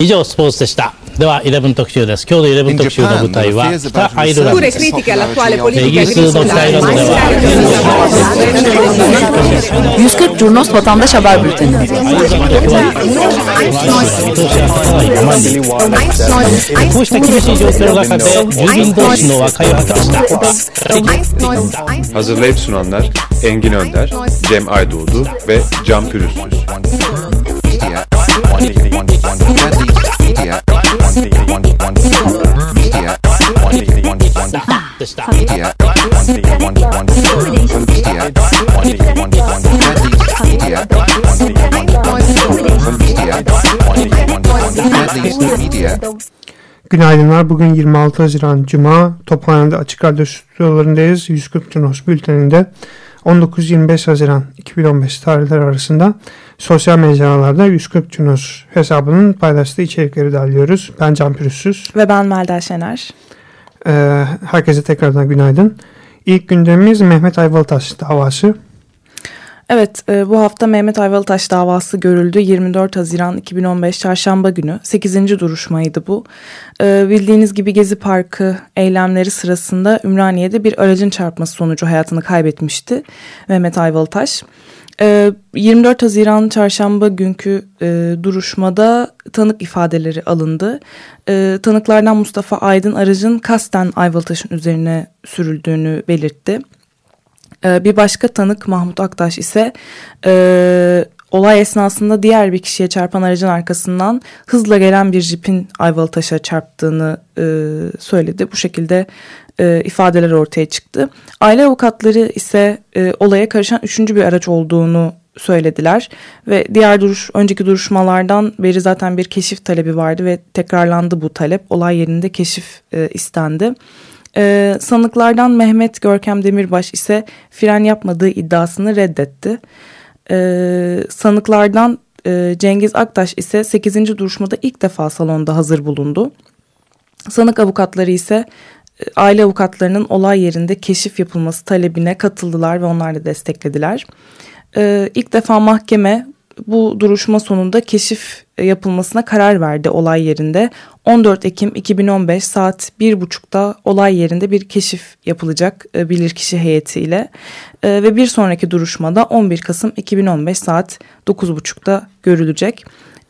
以上スポーツでしたでは11特集です今日の11特集の舞台は北アイルランド Pure です critiche all'attuale イ politica ギリスの北アイルランドでは 140 Curnos Vatandaş Haber Bülteni. こうした厳しい状況の中で住民同士の和解を果たした。 Hazırlayıp sunanlar Engin Önder, Cem Aydoğdu ve Can Pürüzsüz. the stop. Günaydınlar. Bugün 26 Haziran Cuma. Tophane'de Açık Radyo stüdyolarındayız. 140 Cunos bülteninde 19-25 Haziran 2015 tarihleri arasında sosyal mecralarda 140 Cunos hesabının paylaştığı içerikleri derliyoruz. Ben Can Pürüzsüz. Ve ben Melda Şener. Ee, herkese tekrardan günaydın. İlk gündemimiz Mehmet Ayvalıtaş davası. Evet e, bu hafta Mehmet Ayvalıtaş davası görüldü 24 Haziran 2015 Çarşamba günü 8. duruşmaydı bu. E, bildiğiniz gibi Gezi Parkı eylemleri sırasında Ümraniye'de bir aracın çarpması sonucu hayatını kaybetmişti Mehmet Ayvalıtaş. E, 24 Haziran Çarşamba günkü e, duruşmada tanık ifadeleri alındı. E, tanıklardan Mustafa Aydın aracın kasten Ayvalıtaş'ın üzerine sürüldüğünü belirtti. Ee, bir başka tanık Mahmut Aktaş ise e, olay esnasında diğer bir kişiye çarpan aracın arkasından hızla gelen bir jipin Ayvalıtaş'a çarptığını e, söyledi. Bu şekilde e, ifadeler ortaya çıktı. Aile avukatları ise e, olaya karışan üçüncü bir araç olduğunu söylediler ve diğer duruş önceki duruşmalardan beri zaten bir keşif talebi vardı ve tekrarlandı bu talep. Olay yerinde keşif e, istendi. Ee, sanıklardan Mehmet Görkem Demirbaş ise fren yapmadığı iddiasını reddetti. Ee, sanıklardan e, Cengiz Aktaş ise 8. duruşmada ilk defa salonda hazır bulundu. Sanık avukatları ise e, aile avukatlarının olay yerinde keşif yapılması talebine katıldılar ve onlar da desteklediler. Ee, ilk defa mahkeme bu duruşma sonunda keşif yapılmasına karar verdi olay yerinde. 14 Ekim 2015 saat 1.30'da olay yerinde bir keşif yapılacak e, bilirkişi heyetiyle. E, ve bir sonraki duruşmada 11 Kasım 2015 saat 9.30'da görülecek.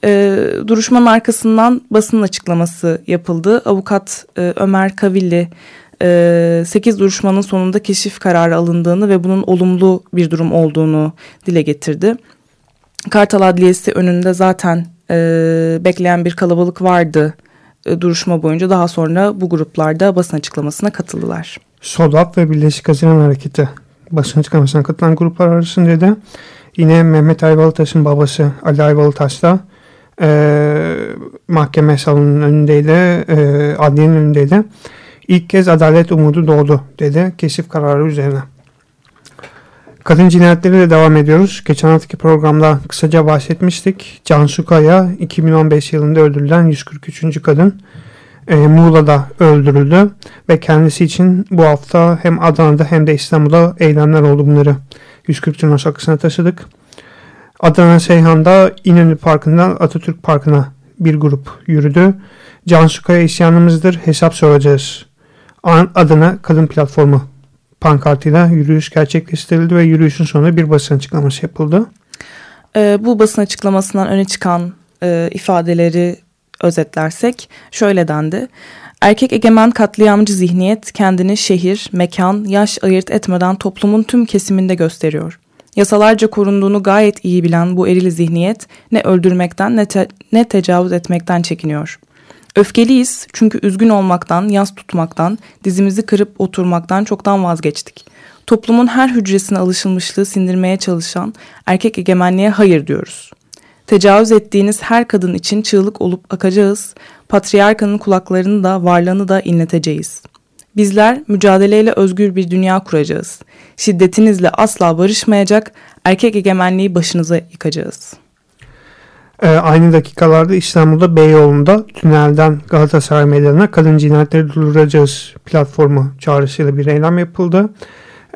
E, duruşmanın arkasından basın açıklaması yapıldı. Avukat e, Ömer Kavilli 8 duruşmanın sonunda keşif kararı alındığını ve bunun olumlu bir durum olduğunu dile getirdi. Kartal Adliyesi önünde zaten e, bekleyen bir kalabalık vardı e, duruşma boyunca. Daha sonra bu gruplarda basın açıklamasına katıldılar. SODAP ve Birleşik Haziran Hareketi basın açıklamasına katılan gruplar arasında da yine Mehmet Ayvalıtaş'ın babası Ali Ayvalıtaş da e, mahkeme salonunun önündeydi, e, adliyenin önündeydi. İlk kez adalet umudu doğdu dedi keşif kararı üzerine. Kadın cinayetleriyle devam ediyoruz. Geçen haftaki programda kısaca bahsetmiştik. Cansu Kaya 2015 yılında öldürülen 143. kadın e, Muğla'da öldürüldü. Ve kendisi için bu hafta hem Adana'da hem de İstanbul'da eylemler oldu bunları. 140 Cunos taşıdık. Adana Seyhan'da İnönü Parkı'ndan Atatürk Parkı'na bir grup yürüdü. Cansu Kaya isyanımızdır hesap soracağız. Adana Kadın Platformu pankartıyla yürüyüş gerçekleştirildi ve yürüyüşün sonunda bir basın açıklaması yapıldı. E, bu basın açıklamasından öne çıkan e, ifadeleri özetlersek şöyle dendi. Erkek egemen katliamcı zihniyet kendini şehir, mekan, yaş ayırt etmeden toplumun tüm kesiminde gösteriyor. Yasalarca korunduğunu gayet iyi bilen bu eril zihniyet ne öldürmekten ne, te ne tecavüz etmekten çekiniyor. Öfkeliyiz çünkü üzgün olmaktan, yas tutmaktan, dizimizi kırıp oturmaktan çoktan vazgeçtik. Toplumun her hücresine alışılmışlığı sindirmeye çalışan erkek egemenliğe hayır diyoruz. Tecavüz ettiğiniz her kadın için çığlık olup akacağız, patriarkanın kulaklarını da varlığını da inleteceğiz. Bizler mücadeleyle özgür bir dünya kuracağız. Şiddetinizle asla barışmayacak, erkek egemenliği başınıza yıkacağız.'' E, aynı dakikalarda İstanbul'da Beyoğlu'nda tünelden Galatasaray Meydanı'na kadın cinayetleri durduracağız platformu çağrısıyla bir eylem yapıldı.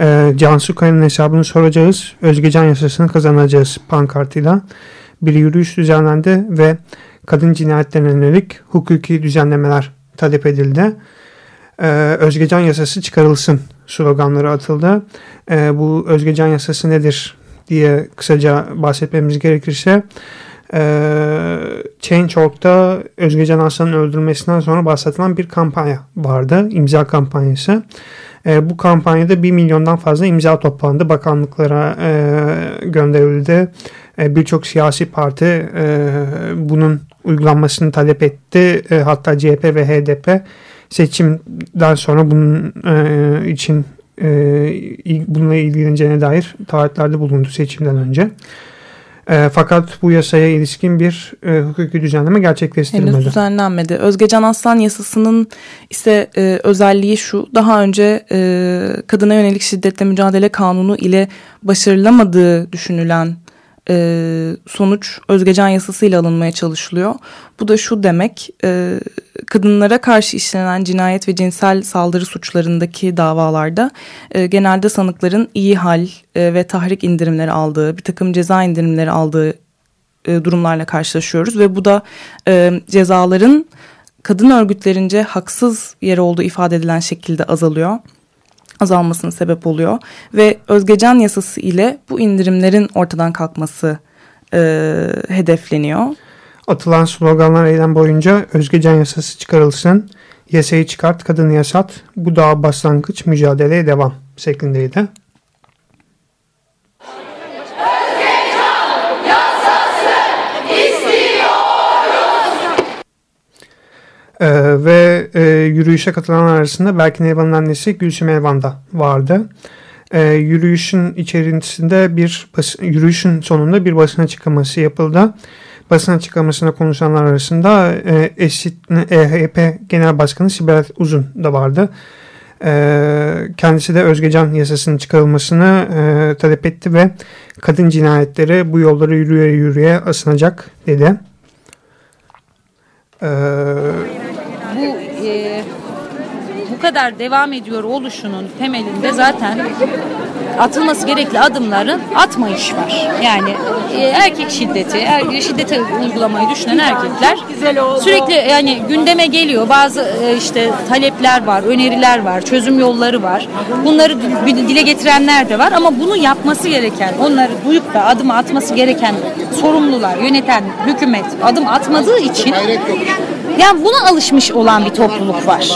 E, Cansu Kaya'nın hesabını soracağız. Özgecan yasasını kazanacağız pankartıyla. Bir yürüyüş düzenlendi ve kadın cinayetlerine yönelik hukuki düzenlemeler talep edildi. Ee, Özgecan yasası çıkarılsın sloganları atıldı. Ee, bu Özgecan yasası nedir diye kısaca bahsetmemiz gerekirse e, Change.org'da Özgecan Aslan'ın öldürülmesinden sonra bahsedilen bir kampanya vardı. imza kampanyası. E, bu kampanyada 1 milyondan fazla imza toplandı. Bakanlıklara e, gönderildi. E, Birçok siyasi parti e, bunun uygulanmasını talep etti. E, hatta CHP ve HDP seçimden sonra bunun e, için e, bununla ilgileneceğine dair taahhütlerde bulundu seçimden önce. E, fakat bu yasaya ilişkin bir e, hukuki düzenleme gerçekleştirilmedi. Henüz düzenlenmedi. Özgecan Aslan yasasının ise e, özelliği şu. Daha önce e, kadına yönelik şiddetle mücadele kanunu ile başarılamadığı düşünülen e, sonuç Özgecan yasasıyla alınmaya çalışılıyor. Bu da şu demek e, kadınlara karşı işlenen cinayet ve cinsel saldırı suçlarındaki davalarda e, genelde sanıkların iyi hal e, ve tahrik indirimleri aldığı bir takım ceza indirimleri aldığı e, durumlarla karşılaşıyoruz. Ve bu da e, cezaların kadın örgütlerince haksız yere olduğu ifade edilen şekilde azalıyor azalmasına sebep oluyor. Ve Özgecan yasası ile bu indirimlerin ortadan kalkması e, hedefleniyor. Atılan sloganlar eylem boyunca Özgecan yasası çıkarılsın, yasayı çıkart, kadını yasat, bu daha başlangıç mücadeleye devam şeklindeydi. Ee, ve e, yürüyüşe katılanlar arasında Berkin Elvan'ın annesi Gülsüm Elvan da vardı. Ee, yürüyüşün içerisinde bir yürüyüşün sonunda bir basın açıklaması yapıldı. Basın açıklamasına konuşanlar arasında e, ESİT, EHP Genel Başkanı Sibel Uzun da vardı. E, kendisi de Özgecan yasasının çıkarılmasını e, talep etti ve kadın cinayetleri bu yolları yürüye yürüye asınacak dedi. Eee e, bu kadar devam ediyor oluşunun temelinde zaten atılması gerekli adımların atmayış var. Yani e, erkek şiddeti, er, şiddete uygulamayı düşünen erkekler sürekli yani gündeme geliyor. Bazı e, işte talepler var, öneriler var, çözüm yolları var. Bunları dile getirenler de var ama bunu yapması gereken, onları duyup da adım atması gereken sorumlular, yöneten hükümet adım atmadığı için yani buna alışmış olan bir topluluk var.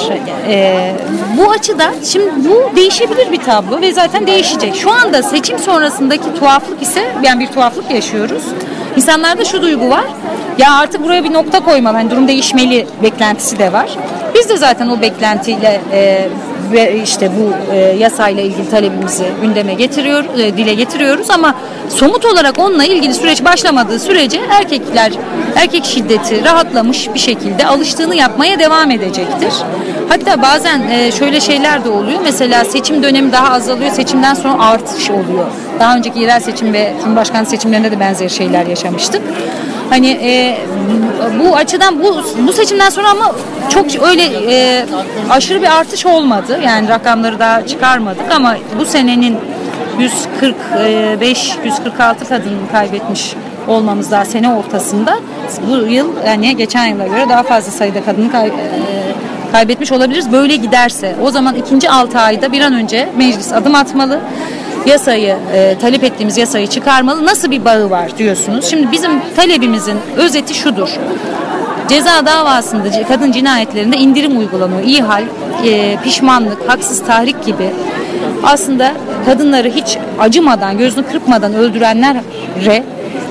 Ee, bu açıdan şimdi bu değişebilir bir tablo ve zaten değişecek. Şu anda seçim sonrasındaki tuhaflık ise yani bir tuhaflık yaşıyoruz. İnsanlarda şu duygu var. Ya artık buraya bir nokta koymalı. Hani durum değişmeli beklentisi de var. Biz de zaten o beklentiyle e, ve işte bu e, yasayla ilgili talebimizi gündeme getiriyor, e, dile getiriyoruz ama somut olarak onunla ilgili süreç başlamadığı sürece erkekler erkek şiddeti rahatlamış bir şekilde alıştığını yapmaya devam edecektir. Hatta bazen e, şöyle şeyler de oluyor. Mesela seçim dönemi daha azalıyor, seçimden sonra artış oluyor. Daha önceki yerel seçim ve Cumhurbaşkanı seçimlerinde de benzer şeyler yaşamıştık. Hani e, bu açıdan bu bu seçimden sonra ama çok öyle e, aşırı bir artış olmadı. Yani rakamları daha çıkarmadık ama bu senenin 145 146 kadın kaybetmiş olmamız daha sene ortasında bu yıl yani geçen yıla göre daha fazla sayıda kadını kay, e, kaybetmiş olabiliriz. Böyle giderse o zaman ikinci 6 ayda bir an önce meclis adım atmalı yasayı e, talep ettiğimiz yasayı çıkarmalı. Nasıl bir bağı var diyorsunuz? Şimdi bizim talebimizin özeti şudur. Ceza davasında kadın cinayetlerinde indirim uygulanıyor. İyi hal, e, pişmanlık, haksız tahrik gibi aslında kadınları hiç acımadan, gözünü kırpmadan öldürenlere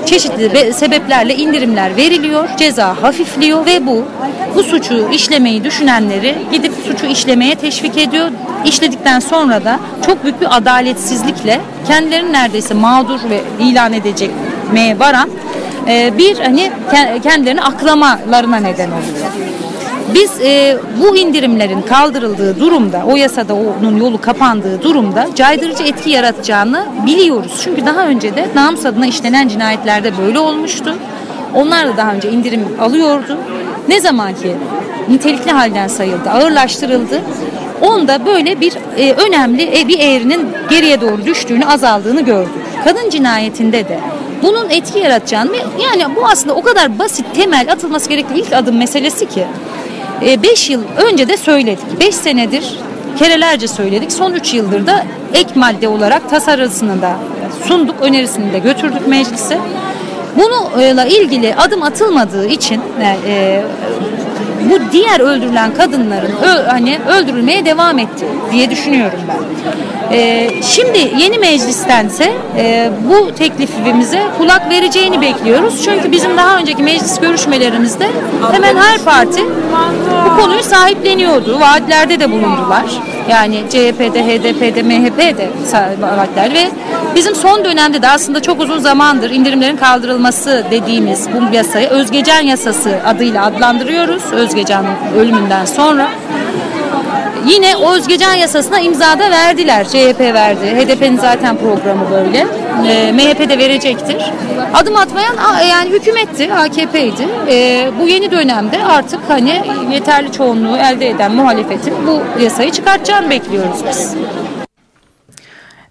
çeşitli sebeplerle indirimler veriliyor, ceza hafifliyor ve bu bu suçu işlemeyi düşünenleri gidip suçu işlemeye teşvik ediyor. İşledikten sonra da çok büyük bir adaletsizlikle kendilerini neredeyse mağdur ve ilan edecekmeye varan e, bir hani kendilerini aklamalarına neden oluyor. Biz e, bu indirimlerin kaldırıldığı durumda, o yasada onun yolu kapandığı durumda caydırıcı etki yaratacağını biliyoruz. Çünkü daha önce de namus adına işlenen cinayetlerde böyle olmuştu. Onlar da daha önce indirim alıyordu. Ne zaman ki nitelikli halden sayıldı, ağırlaştırıldı, onda böyle bir e, önemli e, bir eğrinin geriye doğru düştüğünü, azaldığını gördük. Kadın cinayetinde de bunun etki yaratacağını yani bu aslında o kadar basit temel atılması gerekli ilk adım meselesi ki 5 yıl önce de söyledik. 5 senedir kerelerce söyledik. Son 3 yıldır da ek madde olarak tasarısını da sunduk, önerisini de götürdük meclise. Bununla ilgili adım atılmadığı için e, bu diğer öldürülen kadınların ö, hani öldürülmeye devam etti diye düşünüyorum ben. E, şimdi yeni meclistense e, bu teklifimize kulak vereceğini bekliyoruz. Çünkü bizim daha önceki meclis görüşmelerimizde hemen her parti bu konuyu sahipleniyordu. Vaatlerde de bulundular. Yani CHP'de, HDP'de, MHP'de vaatler ve bizim son dönemde de aslında çok uzun zamandır indirimlerin kaldırılması dediğimiz bu yasayı Özgecan yasası adıyla adlandırıyoruz. Özgecan'ın ölümünden sonra. Yine o Özgecan yasasına imza da verdiler. CHP verdi. HDP'nin zaten programı böyle. E, MHP de verecektir. Adım atmayan yani hükümetti, AKP'ydi. E, bu yeni dönemde artık hani yeterli çoğunluğu elde eden muhalefetin bu yasayı çıkartacağını bekliyoruz biz.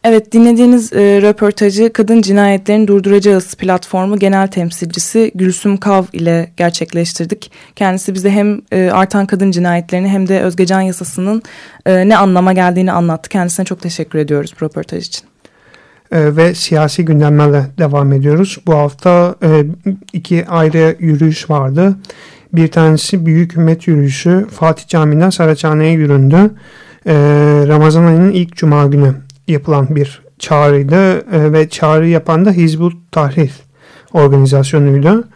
Evet dinlediğiniz e, röportajı Kadın Cinayetlerini Durduracağız platformu genel temsilcisi Gülsüm Kav ile gerçekleştirdik. Kendisi bize hem e, artan kadın cinayetlerini hem de Özgecan yasasının e, ne anlama geldiğini anlattı. Kendisine çok teşekkür ediyoruz röportaj için. E, ve siyasi gündemlerle devam ediyoruz. Bu hafta e, iki ayrı yürüyüş vardı. Bir tanesi Büyük Ümmet Yürüyüşü Fatih Camii'nden Saraçhane'ye yüründü. E, Ramazan ayının ilk cuma günü yapılan bir çağrıydı e, ve çağrı yapan da Hizbut Tahrir organizasyonuydu.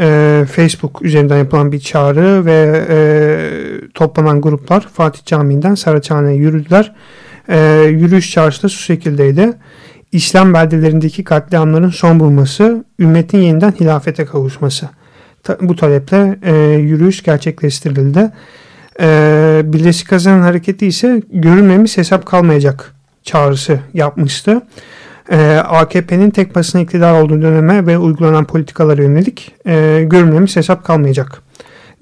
E, Facebook üzerinden yapılan bir çağrı ve e, toplanan gruplar Fatih Camii'nden Saraçhane'ye yürüdüler. E, yürüyüş çağrısı da şu şekildeydi. İslam beldelerindeki katliamların son bulması, ümmetin yeniden hilafete kavuşması. Ta, bu taleple e, yürüyüş gerçekleştirildi. E, Birleşik Haziran Hareketi ise görülmemiş hesap kalmayacak çağrısı yapmıştı. Ee, AKP'nin tek başına iktidar olduğu döneme ve uygulanan politikalara yönelik e, görülmemiş hesap kalmayacak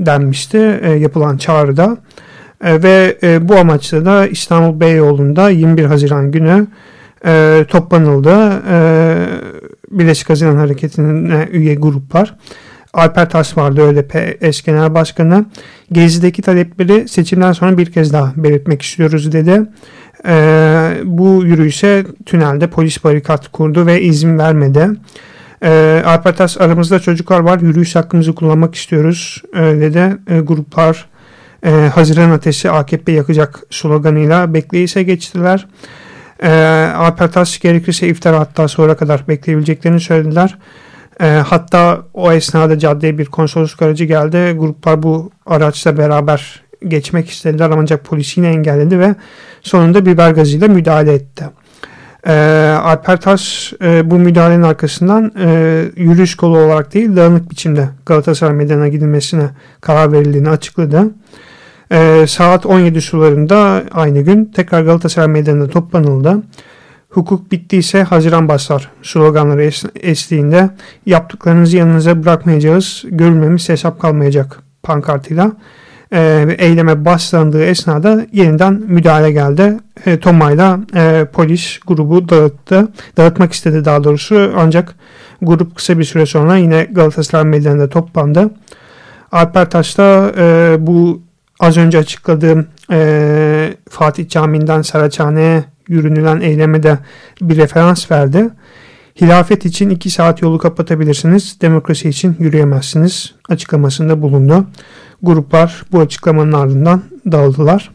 denmişti e, yapılan çağrıda. E, ve bu amaçla da İstanbul Beyoğlu'nda 21 Haziran günü e, toplanıldı. E, Birleşik Haziran Hareketi'ne üye gruplar. Alper Tas vardı ÖDP eş genel başkanı. Gezi'deki talepleri seçimden sonra bir kez daha belirtmek istiyoruz dedi. E, bu yürüyüşe tünelde polis barikat kurdu ve izin vermedi. E, Alpatas aramızda çocuklar var yürüyüş hakkımızı kullanmak istiyoruz öyle de e, gruplar e, Haziran ateşi AKP yakacak sloganıyla bekleyişe geçtiler. E, Alpatas gerekirse iftar hatta sonra kadar bekleyebileceklerini söylediler. E, hatta o esnada caddeye bir konsolosluk aracı geldi. Gruplar bu araçla beraber geçmek istediler ancak polis yine engelledi ve sonunda biber gazıyla müdahale etti. E, Alper Taş e, bu müdahalenin arkasından e, yürüyüş kolu olarak değil dağınık biçimde Galatasaray Meydanı'na gidilmesine karar verildiğini açıkladı. E, saat 17 sularında aynı gün tekrar Galatasaray Meydanı'nda toplanıldı. Hukuk bittiyse Haziran basar sloganları es esliğinde yaptıklarınızı yanınıza bırakmayacağız, görülmemiz hesap kalmayacak pankartıyla e, eyleme başlandığı esnada yeniden müdahale geldi. E, Tomay'la e, polis grubu dağıttı. Dağıtmak istedi daha doğrusu ancak grup kısa bir süre sonra yine Galatasaray meydanında toplandı. Alper Taş da e, bu az önce açıkladığım e, Fatih Camii'nden Saraçhane'ye yürünülen eyleme de bir referans verdi. Hilafet için iki saat yolu kapatabilirsiniz, demokrasi için yürüyemezsiniz açıklamasında bulundu. Gruplar bu açıklamanın ardından dağıldılar.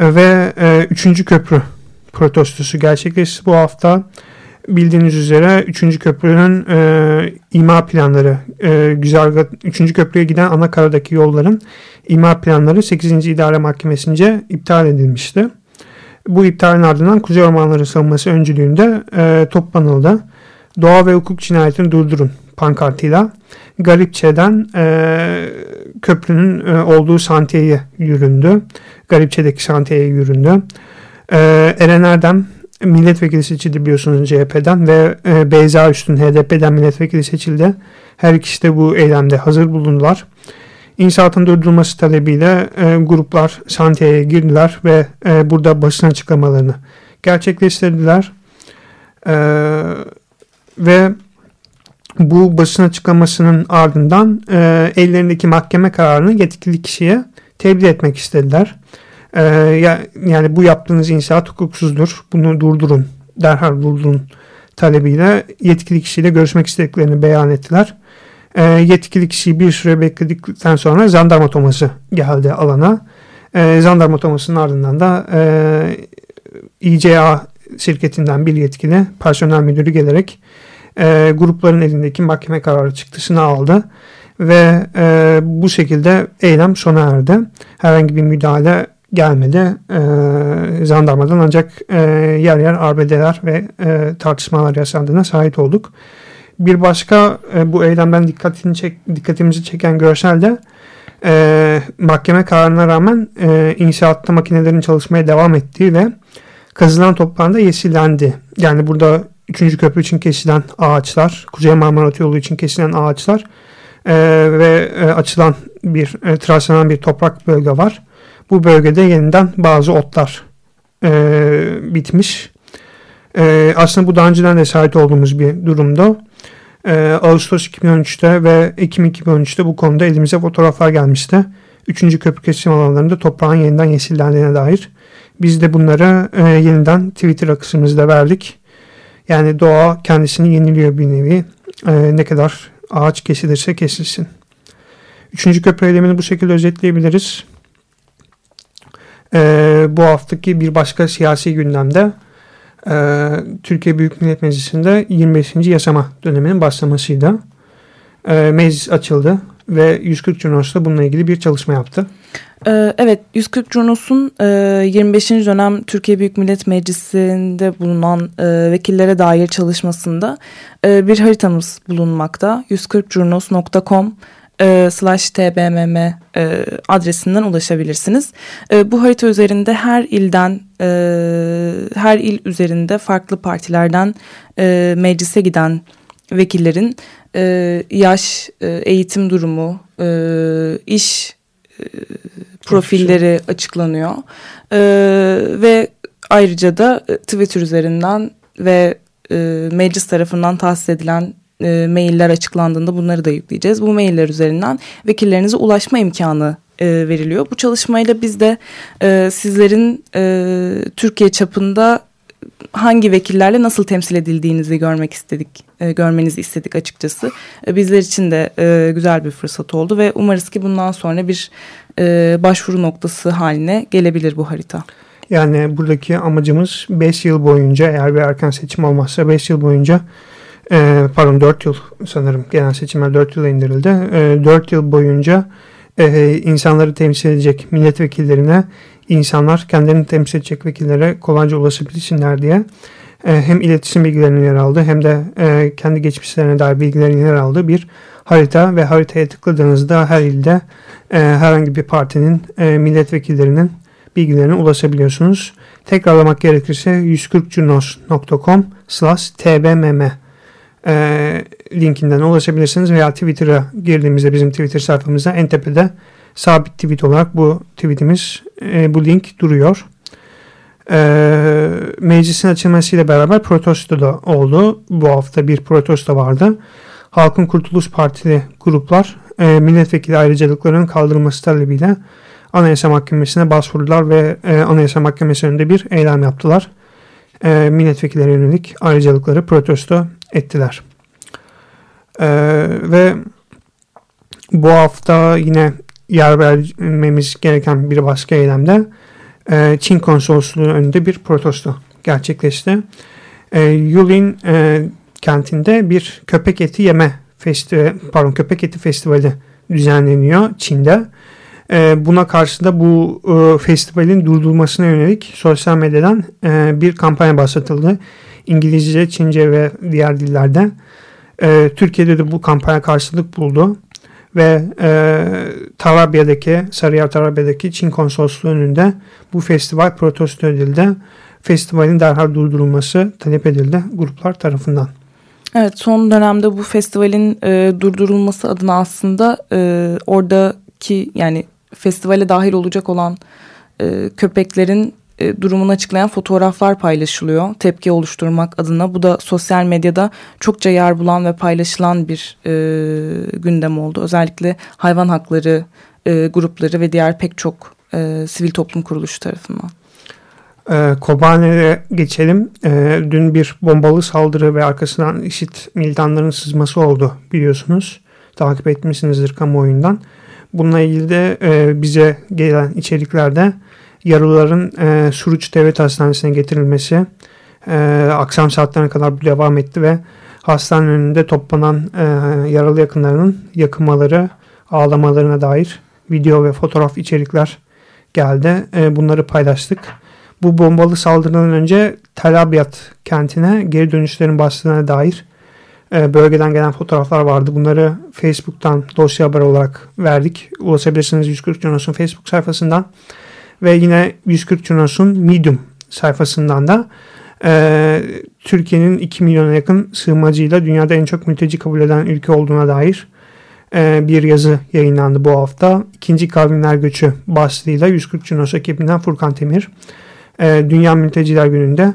Ve e, üçüncü köprü protestosu gerçekleşti bu hafta. Bildiğiniz üzere 3. köprünün e, ima planları, e, güzergah, 3. köprüye giden ana karadaki yolların ima planları 8. İdare Mahkemesi'nce iptal edilmişti. Bu iptalin ardından Kuzey Ormanları Savunması öncülüğünde e, toplanıldı. Doğa ve hukuk cinayetini durdurun pankartıyla Garipçe'den e, köprünün e, olduğu santiyeye yüründü. Garipçe'deki santiyeye yüründü. E, Eren Erdem milletvekili seçildi biliyorsunuz CHP'den ve e, Beyza Üstün HDP'den milletvekili seçildi. Her ikisi de bu eylemde hazır bulundular. İnşaatın durdurulması talebiyle e, gruplar santiyeye girdiler ve e, burada basın açıklamalarını gerçekleştirdiler. E, ve bu basın açıklamasının ardından e, ellerindeki mahkeme kararını yetkili kişiye tebliğ etmek istediler. E, ya, yani bu yaptığınız inşaat hukuksuzdur. Bunu durdurun. Derhal durdurun talebiyle yetkili kişiyle görüşmek istediklerini beyan ettiler. E, yetkili kişiyi bir süre bekledikten sonra jandarma toması geldi alana. E, jandarma tomasının ardından da e, İCA şirketinden bir yetkili personel müdürü gelerek e, grupların elindeki mahkeme kararı çıktısını aldı ve e, bu şekilde eylem sona erdi. Herhangi bir müdahale gelmedi e, jandarmadan ancak e, yer yer arbedeler ve e, tartışmalar yaşandığına şahit olduk. Bir başka e, bu eylemden dikkatini çek, dikkatimizi çeken görsel de e, mahkeme kararına rağmen e, inşaatta makinelerin çalışmaya devam ettiği ve kazılan toprağında yeşillendi. Yani burada 3. köprü için kesilen ağaçlar, Kuzey Marmara Otoyolu için kesilen ağaçlar e, ve e, açılan bir e, traslanan bir toprak bölge var. Bu bölgede yeniden bazı otlar e, bitmiş. E, aslında bu daha önceden de şahit olduğumuz bir durumda. E, Ağustos 2013'te ve Ekim 2013'te bu konuda elimize fotoğraflar gelmişti. Üçüncü köprü kesim alanlarında toprağın yeniden yeşillendiğine dair. Biz de bunları e, yeniden Twitter akışımızda verdik. Yani doğa kendisini yeniliyor bir nevi. E, ne kadar ağaç kesilirse kesilsin. Üçüncü köprü eylemini bu şekilde özetleyebiliriz. E, bu haftaki bir başka siyasi gündemde e, Türkiye Büyük Millet Meclisi'nde 25. yasama döneminin başlamasıydı. E, meclis açıldı ve 140 Cunos'ta bununla ilgili bir çalışma yaptı. Ee, evet, 140 Cunos'un 25. E, dönem Türkiye Büyük Millet Meclisi'nde bulunan e, vekillere dair çalışmasında e, bir haritamız bulunmakta. 140curnos.com slash tbmm adresinden ulaşabilirsiniz. Bu harita üzerinde her ilden, her il üzerinde farklı partilerden meclise giden vekillerin yaş, eğitim durumu, iş profilleri açıklanıyor. E, ve ayrıca da e, Twitter üzerinden ve e, meclis tarafından tahsis edilen e, mailler açıklandığında bunları da yükleyeceğiz. Bu mailler üzerinden vekillerinize ulaşma imkanı e, veriliyor. Bu çalışmayla biz de e, sizlerin e, Türkiye çapında hangi vekillerle nasıl temsil edildiğinizi görmek istedik, e, görmenizi istedik açıkçası. E, bizler için de e, güzel bir fırsat oldu ve umarız ki bundan sonra bir e, başvuru noktası haline gelebilir bu harita. Yani buradaki amacımız 5 yıl boyunca eğer bir erken seçim olmazsa 5 yıl boyunca e, pardon 4 yıl sanırım genel seçimler 4 yıla indirildi. E, 4 yıl boyunca e, insanları temsil edecek milletvekillerine insanlar kendilerini temsil edecek vekillere kolayca ulaşabilsinler diye e, hem iletişim bilgilerinin yer aldığı hem de e, kendi geçmişlerine dair bilgilerin yer aldığı bir harita ve haritaya tıkladığınızda her ilde e, herhangi bir partinin milletvekillerinin bilgilerine ulaşabiliyorsunuz. Tekrarlamak gerekirse 140cunos.com slash tbmm linkinden ulaşabilirsiniz veya Twitter'a girdiğimizde bizim Twitter sayfamızda en tepede sabit tweet olarak bu tweetimiz e, bu link duruyor. E, meclisin açılmasıyla beraber protesto da oldu. Bu hafta bir protesto vardı. Halkın Kurtuluş Partili gruplar e, milletvekili ayrıcalıklarının kaldırılması talebiyle Anayasa Mahkemesi'ne başvurdular ve e, Anayasa Mahkemesi önünde bir eylem yaptılar. E, milletvekillerine yönelik ayrıcalıkları protesto ettiler. E, ve bu hafta yine yer vermemiz gereken bir başka eylemde e, Çin konsolosluğu önünde bir protesto gerçekleşti. E, Yulin e, kentinde bir köpek eti yeme festivali, pardon köpek eti festivali düzenleniyor Çin'de. E, buna karşı da bu festivalin durdurulmasına yönelik sosyal medyadan bir kampanya başlatıldı. İngilizce, Çince ve diğer dillerde. Türkiye'de de bu kampanya karşılık buldu ve e, Tarabya'daki, Sarıyer Tarabya'daki Çin konsolosluğu önünde bu festival protesto edildi. Festivalin derhal durdurulması talep edildi gruplar tarafından. Evet son dönemde bu festivalin e, durdurulması adına aslında e, oradaki yani festivale dahil olacak olan e, köpeklerin e, durumunu açıklayan fotoğraflar paylaşılıyor. Tepki oluşturmak adına. Bu da sosyal medyada çokça yer bulan ve paylaşılan bir e, gündem oldu. Özellikle hayvan hakları e, grupları ve diğer pek çok e, sivil toplum kuruluşu tarafından. E, Kobane'ye geçelim. E, dün bir bombalı saldırı ve arkasından IŞİD militanların sızması oldu biliyorsunuz. Takip etmişsinizdir kamuoyundan. Bununla ilgili de e, bize gelen içeriklerde yaralıların e, Suruç Devlet Hastanesi'ne getirilmesi e, akşam saatlerine kadar devam etti ve hastanenin önünde toplanan e, yaralı yakınlarının yakınmaları, ağlamalarına dair video ve fotoğraf içerikler geldi. E, bunları paylaştık. Bu bombalı saldırıdan önce Tel Abyad kentine geri dönüşlerin başladığına dair e, bölgeden gelen fotoğraflar vardı. Bunları Facebook'tan dosya haber olarak verdik. Ulaşabilirsiniz 140 Cunos'un Facebook sayfasından ve yine 140 Cunos'un Medium sayfasından da e, Türkiye'nin 2 milyona yakın sığınmacıyla dünyada en çok mülteci kabul eden ülke olduğuna dair e, bir yazı yayınlandı bu hafta. İkinci Kavimler Göçü başlığıyla 140 Cunos ekibinden Furkan Temir e, Dünya Mülteciler Günü'nde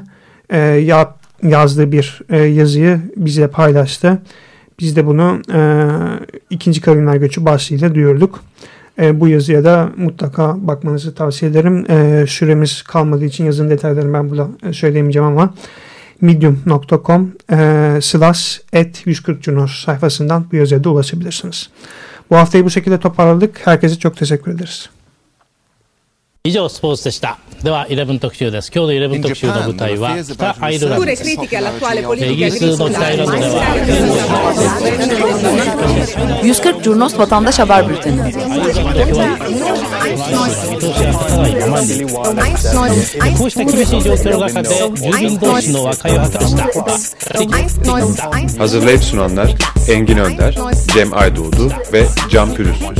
e, ya, yazdığı bir e, yazıyı bize paylaştı. Biz de bunu e, ikinci kavimler göçü başlığıyla duyurduk. E, bu yazıya da mutlaka bakmanızı tavsiye ederim. E, süremiz kalmadığı için yazının detaylarını ben burada söyleyemeyeceğim ama medium.com e, slash et 140 Cunos sayfasından bu yazıya da ulaşabilirsiniz. Bu haftayı bu şekilde toparladık. Herkese çok teşekkür ederiz. 以上スポーツでしたでは11特集です今日の11特集の舞台は北アイルランドですイギリスの北アイルランドでは140 Curnos Vatandaş Haber Bülteni こうした厳しい状況の中で住民同士の和解を図りました Hazırlayıp sunanlar Engin Önder, Cem Aydoğdu ve Can Pürüzsüz.